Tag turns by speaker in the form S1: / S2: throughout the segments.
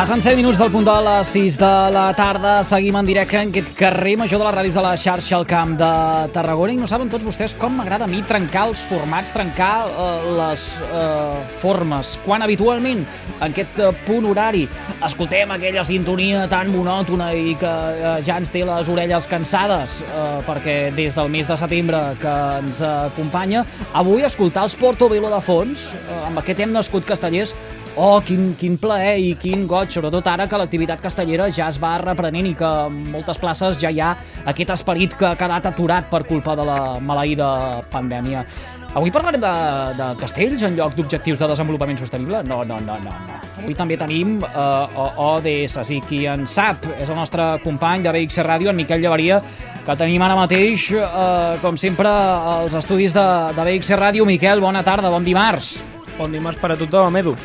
S1: Passen 7 minuts del punt de les 6 de la tarda. Seguim en directe en aquest carrer major de les ràdios de la xarxa al Camp de Tarragona. I no saben tots vostès com m'agrada a mi trencar els formats, trencar eh, les eh, formes. Quan habitualment en aquest eh, punt horari escoltem aquella sintonia tan monòtona i que eh, ja ens té les orelles cansades eh, perquè des del mes de setembre que ens acompanya, avui escoltar els Portobello de fons, eh, amb aquest hem nascut castellers, Oh, quin, quin plaer i quin goig, sobretot ara que l'activitat castellera ja es va reprenent i que en moltes places ja hi ha aquest esperit que ha quedat aturat per culpa de la maleïda pandèmia. Avui parlarem de, de castells en lloc d'objectius de desenvolupament sostenible? No, no, no, no. no. Avui també tenim uh, ODS, i qui en sap és el nostre company de BX Ràdio, en Miquel Llevaria, que tenim ara mateix, uh, com sempre, als estudis de, de BX Ràdio. Miquel, bona tarda, bon dimarts.
S2: Bon dimarts per a tothom, Edu.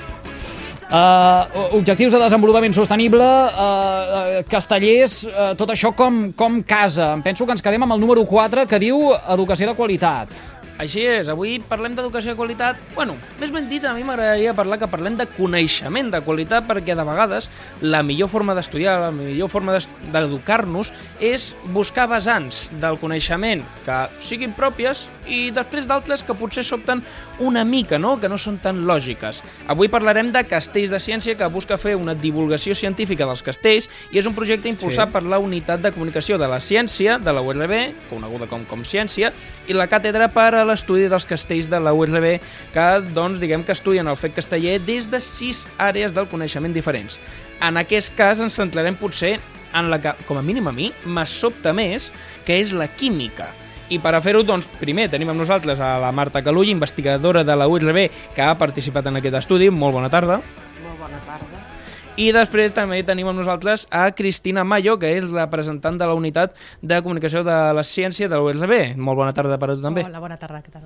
S1: Uh, objectius de desenvolupament sostenible, uh, castellers, uh, tot això com, com casa. Em penso que ens quedem amb el número 4 que diu educació de qualitat.
S2: Així és, avui parlem d'educació de qualitat. Bueno, més ben dit, a mi m'agradaria parlar que parlem de coneixement de qualitat perquè de vegades la millor forma d'estudiar, la millor forma d'educar-nos és buscar vessants del coneixement que siguin pròpies i després d'altres que potser sobten una mica, no? que no són tan lògiques. Avui parlarem de Castells de Ciència que busca fer una divulgació científica dels castells i és un projecte impulsat
S1: Sí.
S2: per la Unitat de Comunicació de la Ciència de la URB, coneguda com com Ciència, i la Càtedra per a l'Estudi dels Castells de la URB, que, doncs, diguem que estudien el fet casteller des de sis àrees del coneixement diferents. En aquest cas ens centrarem potser en la que, com a mínim a mi, me sobta més, que és la química. I per a fer-ho, doncs, primer tenim amb nosaltres a la Marta Calull, investigadora de la URB, que ha participat en aquest estudi. Molt bona tarda.
S3: Molt bona tarda.
S2: I després també tenim amb nosaltres a Cristina Mayo, que és la representant de la Unitat de Comunicació de la Ciència de la URB. Molt bona tarda per a tu també.
S3: Hola, bona tarda, què tal?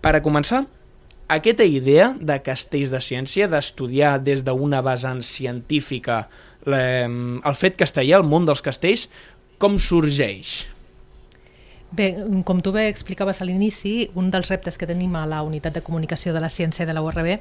S2: Per a començar, aquesta idea de castells de ciència, d'estudiar des d'una vessant científica el fet castellà, el món dels castells, com sorgeix?
S3: Bé, com tu bé explicaves a l'inici, un dels reptes que tenim a la Unitat de Comunicació de la Ciència de la URB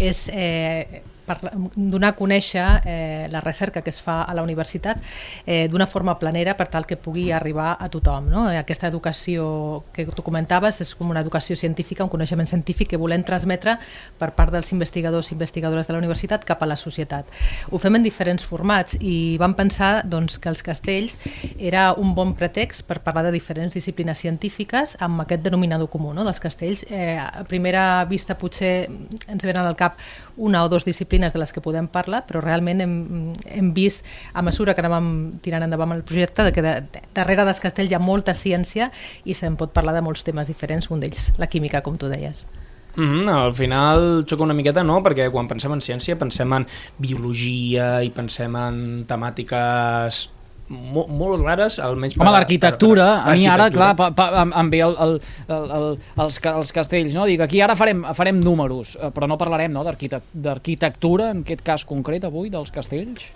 S3: és eh, parla, donar a conèixer eh, la recerca que es fa a la universitat eh, d'una forma planera per tal que pugui arribar a tothom. No? Aquesta educació que tu comentaves és com una educació científica, un coneixement científic que volem transmetre per part dels investigadors i investigadores de la universitat cap a la societat. Ho fem en diferents formats i vam pensar doncs, que els castells era un bon pretext per parlar de diferents disciplines científiques amb aquest denominador comú no? dels castells. Eh, a primera vista potser ens venen al cap una o dues disciplines de les que podem parlar, però realment hem, hem vist a mesura que anàvem tirant endavant el projecte de que de, de, darrere dels castells hi ha molta ciència i se'n pot parlar de molts temes diferents, un d'ells la química, com tu deies.
S2: Mm -hmm, al final xoca una miqueta, no? Perquè quan pensem en ciència pensem en biologia i pensem en temàtiques mo molt rares, almenys...
S1: Home, l'arquitectura, a mi ara, clar, pa, pa, em, em ve el, el, el, el, els, els castells, no? Dic, aquí ara farem, farem números, eh, però no parlarem no, d'arquitec- d'arquitectura, en aquest cas concret avui, dels castells.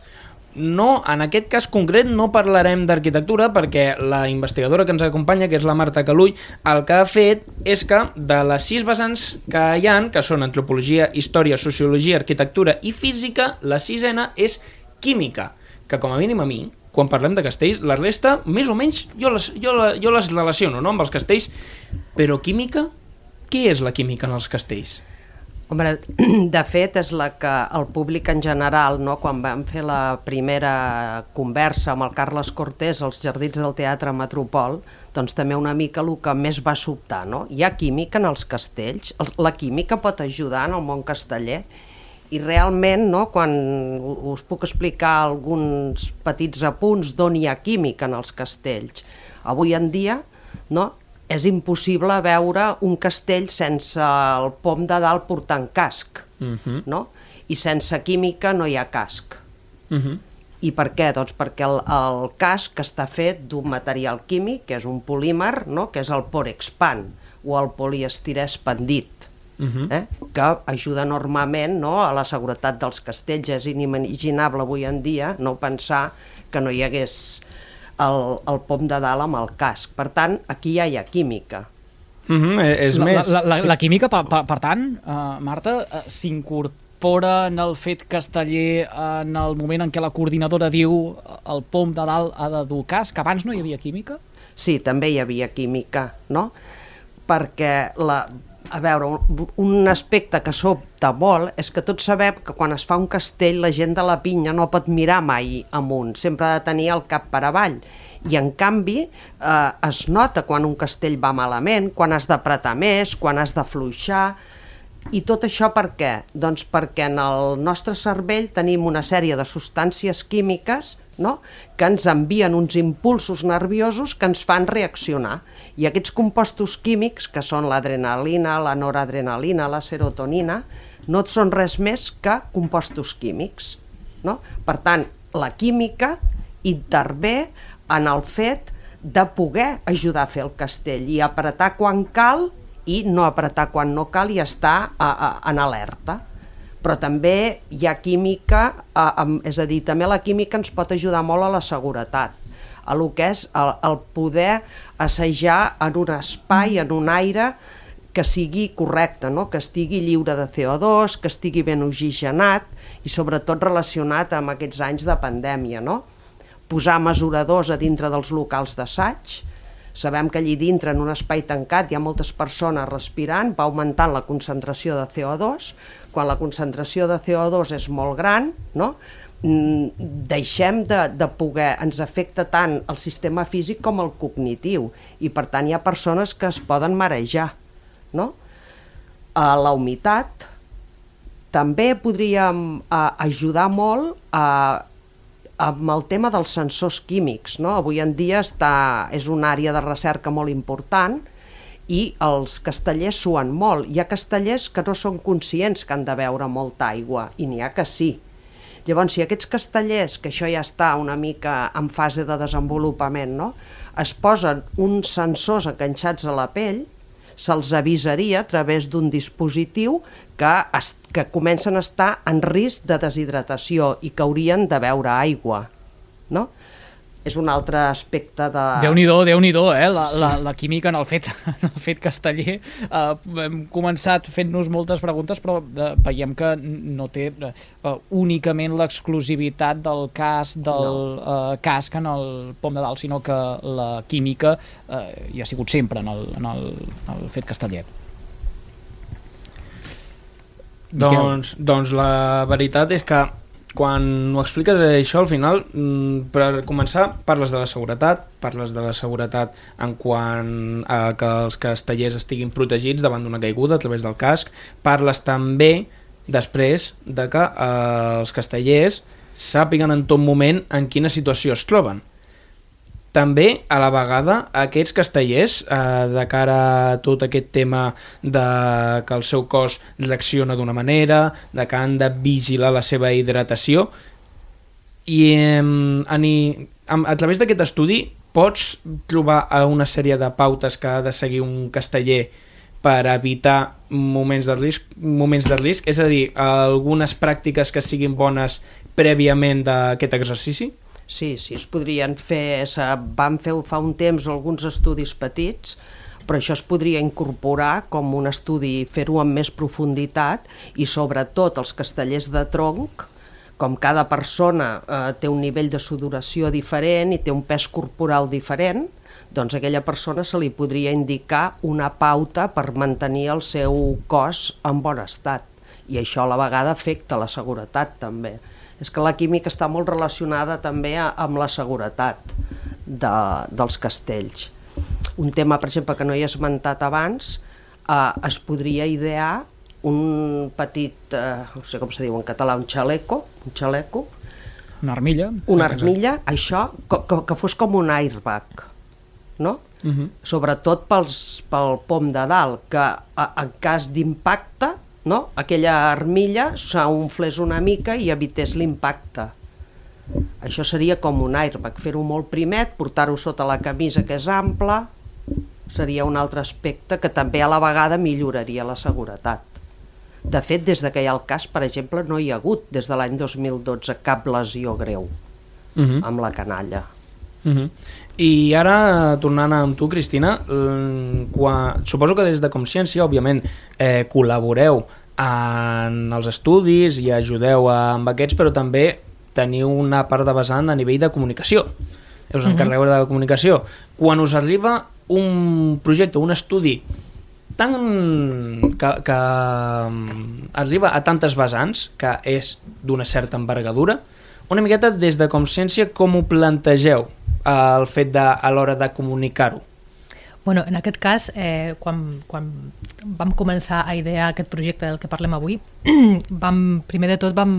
S2: No, en aquest cas concret no parlarem d'arquitectura perquè la investigadora que ens acompanya, que és la Marta Calull, el que ha fet és que de les sis vessants que hi han, que són antropologia, història, sociologia, arquitectura i física, la sisena és química, que com a mínim a mi, quan parlem de castells, la resta, més o menys, jo les, jo, jo les relaciono no, amb els castells, però química? Què és la química en els castells?
S4: Home, de fet, és la que el públic en general, no, quan vam fer la primera conversa amb el Carles Cortés als Jardins del Teatre Metropol, doncs també una mica el que més va sobtar. No? Hi ha química en els castells, la química pot ajudar en el món casteller i realment, no, quan us puc explicar alguns petits apunts d'on hi ha química en els castells, avui en dia no, és impossible veure un castell sense el pom de dalt portant casc,
S2: Mhm.
S4: no? i sense química no hi ha casc.
S2: Mhm.
S4: I per què? Doncs perquè el, el casc està fet d'un material químic, que és un polímer, no? que és el porexpan, o el poliestirè expandit,
S2: Mhm.
S4: eh? que ajuda enormement no? a la seguretat dels castells. És inimaginable avui en dia no pensar que no hi hagués el, el pom de dalt amb el casc. Per tant, aquí ja hi ha química.
S2: Mhm, eh, És
S1: la,
S2: més...
S1: La, la, la química, per, per, per tant, uh, Marta, uh, s'incorpora en el fet casteller en el moment en què la coordinadora diu el pom de dalt ha de dur casc, abans no hi havia química?
S4: Sí, també hi havia química, no? Perquè, la, a veure, un, un aspecte que sobta molt és que tots sabem que quan es fa un castell la gent de la pinya no pot mirar mai amunt, sempre ha de tenir el cap per avall. I en canvi eh, es nota quan un castell va malament, quan has d'apretar més, quan has d'afluixar, i tot això per què? Doncs perquè en el nostre cervell tenim una sèrie de substàncies químiques no? que ens envien uns impulsos nerviosos que ens fan reaccionar. I aquests compostos químics, que són l'adrenalina, la noradrenalina, la serotonina, no són res més que compostos químics. No? Per tant, la química intervé en el fet de poder ajudar a fer el castell i apretar quan cal i no apretar quan no cal i estar a, a, en alerta. Però també hi ha química, és a dir, també la química ens pot ajudar molt a la seguretat, a lo que és el, el poder assajar en un espai, en un aire que sigui correcte, no? que estigui lliure de CO2, que estigui ben oxigenat i sobretot relacionat amb aquests anys de pandèmia. No? Posar mesuradors a dintre dels locals d'assaig, Sabem que allí dintre, en un espai tancat, hi ha moltes persones respirant, va augmentant la concentració de CO2. Quan la concentració de CO2 és molt gran, no? Mm, deixem de, de poder, ens afecta tant el sistema físic com el cognitiu i per tant hi ha persones que es poden marejar. No? A la humitat també podríem eh, ajudar molt a amb el tema dels sensors químics, no? avui en dia està, és una àrea de recerca molt important i els castellers suen molt. Hi ha castellers que no són conscients que han de beure molta aigua i n'hi ha que sí. Llavors, si aquests castellers, que això ja està una mica en fase de desenvolupament, no? es posen uns sensors enganxats a la pell, se'ls avisaria a través d'un dispositiu que, es, que comencen a estar en risc de deshidratació i que haurien de beure aigua. No? És un altre aspecte de...
S1: Déu-n'hi-do, déu nhi déu eh? La, la, la química en el fet, en el fet casteller. Uh, hem començat fent-nos moltes preguntes, però uh, veiem que no té uh, únicament l'exclusivitat del cas del no. uh, casc en el pom de dalt, sinó que la química uh, hi ha sigut sempre en el, en el, en el fet casteller.
S2: Doncs, doncs la veritat és que quan ho expliques això al final, mm, per començar, parles de la seguretat, parles de la seguretat en quant a que els castellers estiguin protegits davant d'una caiguda a través del casc, parles també després de que eh, els castellers sàpiguen en tot moment en quina situació es troben. També, a la vegada, aquests castellers, eh, de cara a tot aquest tema de que el seu cos reacciona d'una manera, de que han de vigilar la seva hidratació, i eh, a, a, a través d'aquest estudi pots trobar una sèrie de pautes que ha de seguir un casteller per evitar moments de risc, moments de risc és a dir, algunes pràctiques que siguin bones prèviament d'aquest exercici?
S4: Sí, sí, es podrien fer, se van fer fa un temps alguns estudis petits, però això es podria incorporar com un estudi, fer-ho amb més profunditat i sobretot els castellers de tronc, com cada persona eh, té un nivell de sudoració diferent i té un pes corporal diferent, doncs a aquella persona se li podria indicar una pauta per mantenir el seu cos en bon estat i això a la vegada afecta la seguretat també. És que la química està molt relacionada també a, amb la seguretat de, dels castells. Un tema, per exemple, que no hi he esmentat abans, eh, es podria idear un petit, eh, no sé com se diu en català, un xaleco, un xaleco,
S1: Una armilla.
S4: una armilla, això, que, que, que fos com un airbag, no?
S2: Uh -huh.
S4: Sobretot pels, pel pom de dalt, que a, en cas d'impacte, no? aquella armilla s'unflés una mica i evités l'impacte. Això seria com un airbag, fer-ho molt primet, portar-ho sota la camisa que és ample, seria un altre aspecte que també a la vegada milloraria la seguretat. De fet, des de que hi ha el cas, per exemple, no hi ha hagut des de l'any 2012 cap lesió greu
S2: Uh -huh.
S4: amb la canalla.
S2: Uh -huh. I ara, tornant amb tu, Cristina, mm, quan... suposo que des de Consciència, òbviament, eh, col·laboreu en els estudis i ajudeu amb aquests, però també teniu una part de vessant a nivell de comunicació. Us encarregueu de la comunicació. Quan us arriba un projecte, un estudi tan que, que mm, arriba a tantes vessants, que és d'una certa envergadura, una miqueta des de consciència com ho plantegeu el fet de, a l'hora de comunicar-ho?
S3: Bueno, en aquest cas, eh, quan, quan vam començar a idear aquest projecte del que parlem avui, vam, primer de tot vam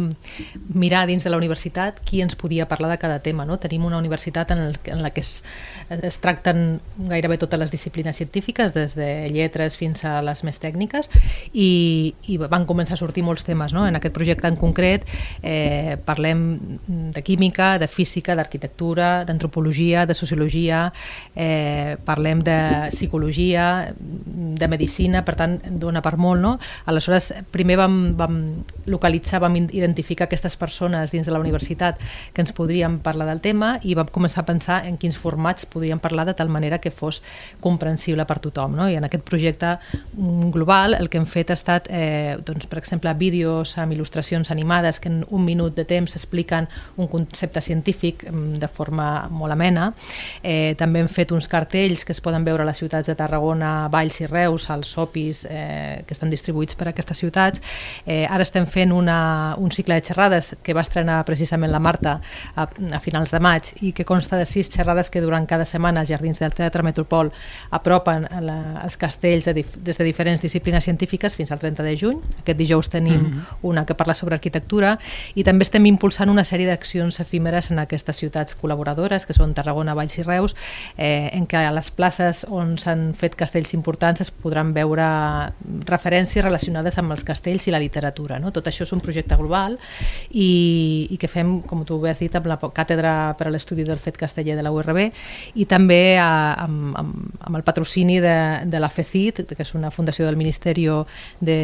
S3: mirar dins de la universitat qui ens podia parlar de cada tema. No? Tenim una universitat en, el, en la que es, es tracten gairebé totes les disciplines científiques, des de lletres fins a les més tècniques, i, i van començar a sortir molts temes. No? En aquest projecte en concret eh, parlem de química, de física, d'arquitectura, d'antropologia, de sociologia, eh, parlem de psicologia, de medicina, per tant, dona per molt, no? Aleshores, primer vam, vam localitzar, vam identificar aquestes persones dins de la universitat que ens podrien parlar del tema i vam començar a pensar en quins formats parlar de tal manera que fos comprensible per tothom, no? I en aquest projecte mm, global el que hem fet ha estat, eh, doncs, per exemple, vídeos amb il·lustracions animades que en un minut de temps expliquen un concepte científic mm, de forma molt amena. Eh, també hem fet uns cartells que es poden veure a les ciutats de Tarragona, Valls i Reus, als SOPIs eh, que estan distribuïts per aquestes ciutats. Eh, ara estem fent una, un cicle de xerrades que va estrenar precisament la Marta a, a finals de maig i que consta de sis xerrades que durant cada setmana als jardins del Teatre Metropol apropen a la, els castells de dif, des de diferents disciplines científiques fins al 30 de juny. Aquest dijous tenim mm -hmm. una que parla sobre arquitectura i també estem impulsant una sèrie d'accions efímeres en aquestes ciutats col·laboradores que són Tarragona, Valls i Reus eh, en què a les places on s'han fet castells importants es podran veure referències relacionades amb els castells i la literatura. No? Tot això és un projecte global i, i que fem, com tu bé has dit, amb la càtedra per a l'estudi del fet casteller de la URB i també a, amb, amb, amb el patrocini de, de la FECIT, que és una fundació del Ministeri de,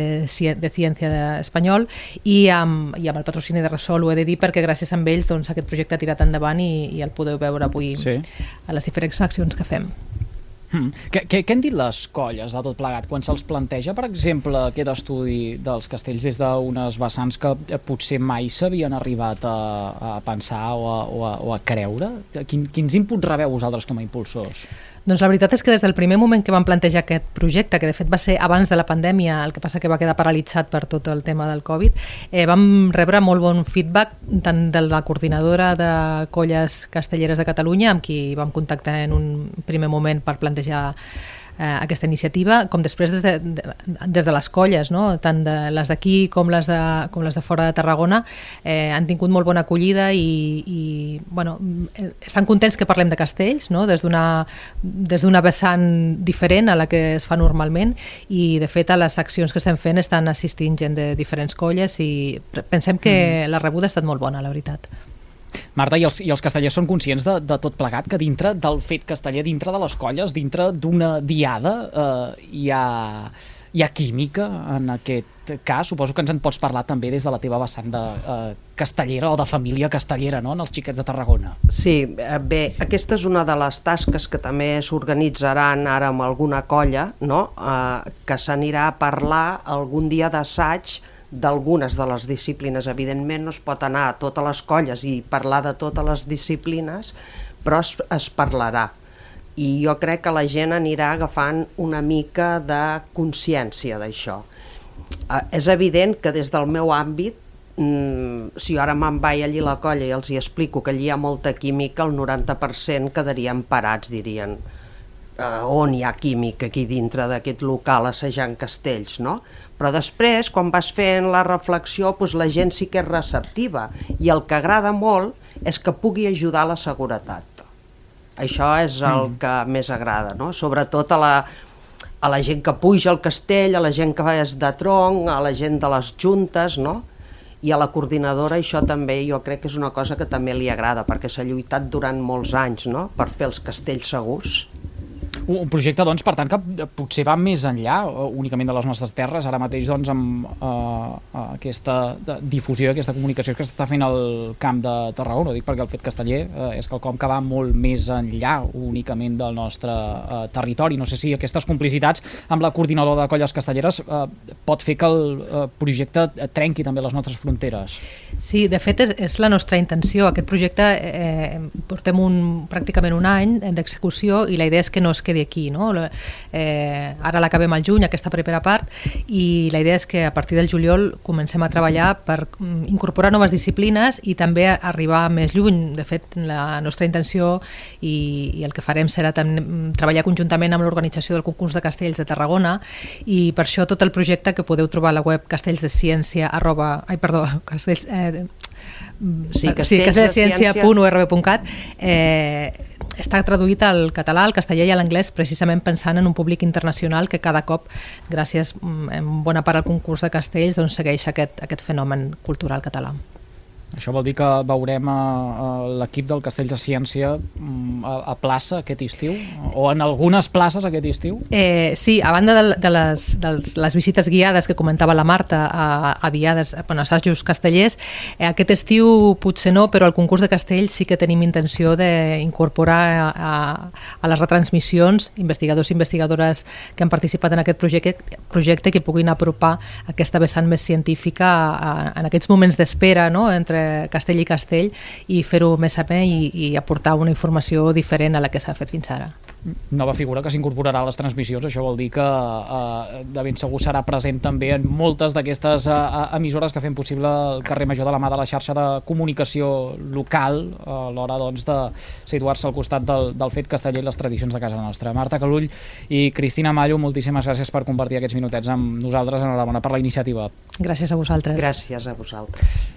S3: de Ciència espanyol, i amb, i amb el patrocini de Resol, ho he de dir, perquè gràcies a ells doncs, aquest projecte ha tirat endavant i, i el podeu veure avui
S1: Sí.
S3: a les diferents accions que fem.
S1: Hmm. Què, què, què han dit les colles de tot plegat quan se'ls planteja, per exemple, aquest estudi dels castells des d'unes vessants que eh, potser mai s'havien arribat a, a pensar o a, o a, o a creure? Quin, quins inputs rebeu vosaltres com a impulsors?
S3: Doncs la veritat és que des del primer moment que vam plantejar aquest projecte, que de fet va ser abans de la pandèmia, el que passa que va quedar paralitzat per tot el tema del Covid, eh, vam rebre molt bon feedback tant de la coordinadora de colles castelleres de Catalunya, amb qui vam contactar en un primer moment per plantejar eh, aquesta iniciativa, com després des de, de, des de les colles, no? tant de les d'aquí com, les de, com les de fora de Tarragona, eh, han tingut molt bona acollida i, i bueno, eh, estan contents que parlem de castells, no? des d'una vessant diferent a la que es fa normalment i de fet a les accions que estem fent estan assistint gent de diferents colles i pensem que la rebuda ha estat molt bona, la veritat.
S1: Marta, i els, i els castellers són conscients de, de tot plegat, que dintre del fet casteller, dintre de les colles, dintre d'una diada, eh, hi, ha, hi ha química en aquest cas? Suposo que ens en pots parlar també des de la teva vessant de eh, castellera o de família castellera, no?, en els xiquets de Tarragona.
S4: Sí, eh, bé, aquesta és una de les tasques que també s'organitzaran ara amb alguna colla, no? eh, que s'anirà a parlar algun dia d'assaig d'algunes de les disciplines. Evidentment no es pot anar a totes les colles i parlar de totes les disciplines, però es, es parlarà. I jo crec que la gent anirà agafant una mica de consciència d'això. eh, és evident que des del meu àmbit mm, si jo ara me'n vaig allí la colla i els hi explico que allí hi ha molta química, el 90% quedarien parats, dirien uh, on hi ha química aquí dintre d'aquest local assajant castells, no? Però després, quan vas fent la reflexió, doncs la gent sí que és receptiva i el que agrada molt és que pugui ajudar a la seguretat. Això és el mm. que més agrada, no? Sobretot a la, a la gent que puja al castell, a la gent que és de tronc, a la gent de les juntes, no? i a la coordinadora això també jo crec que és una cosa que també li agrada perquè s'ha lluitat durant molts anys no? per fer els castells segurs
S1: un projecte, doncs, per tant, que potser va més enllà uh, únicament de les nostres terres, ara mateix, doncs, amb uh, aquesta difusió, aquesta comunicació que s'està fent al Camp de Tarragona, ho dic perquè el fet casteller uh, és quelcom que va molt més enllà únicament del nostre uh, territori. No sé si aquestes complicitats amb la coordinadora de colles castelleres uh, pot fer que el uh, projecte trenqui també les nostres fronteres.
S3: Sí, de fet, és, és la nostra intenció. Aquest projecte eh, portem un, pràcticament un any d'execució i la idea és que no es quedi aquí. No? Eh, ara l'acabem al juny, aquesta primera part, i la idea és que a partir del juliol comencem a treballar per mm, incorporar noves disciplines i també arribar més lluny. De fet, la nostra intenció i, i el que farem serà també mm, treballar conjuntament amb l'organització del concurs de castells de Tarragona i per això tot el projecte que podeu trobar a la web castellsdeciència arroba, ai, perdó, castells, eh,
S4: sí,
S3: castells, sí, castellsciència.urb.cat eh, està traduït al català, al castellà i a l'anglès precisament pensant en un públic internacional que cada cop, gràcies mm, en bona part al concurs de castells, doncs segueix aquest, aquest fenomen cultural català.
S1: Això vol dir que veurem a, a l'equip del Castell de Ciència mm, a, a plaça aquest estiu? O en algunes places aquest estiu?
S3: Eh, sí, a banda de, de, les, de les visites guiades que comentava la Marta a, a diades, bueno, assajos castellers, eh, aquest estiu potser no, però al concurs de castells sí que tenim intenció d'incorporar a, a, a les retransmissions investigadors i investigadores que han participat en aquest projecte, projecte que puguin apropar aquesta vessant més científica a, a, en aquests moments d'espera no? entre castell i castell i fer-ho més a més i, i aportar una informació diferent a la que s'ha fet fins ara.
S1: Nova figura que s'incorporarà a les transmissions, això vol dir que eh, de ben segur serà present també en moltes d'aquestes eh, emissores que fem possible el carrer Major de la mà de la xarxa de comunicació local a l'hora doncs, de situar-se al costat del, del fet casteller i les tradicions de casa nostra. Marta Calull i Cristina Mallo, moltíssimes gràcies per compartir aquests minutets amb nosaltres. Enhorabona per la iniciativa.
S3: Gràcies a vosaltres.
S4: Gràcies a vosaltres.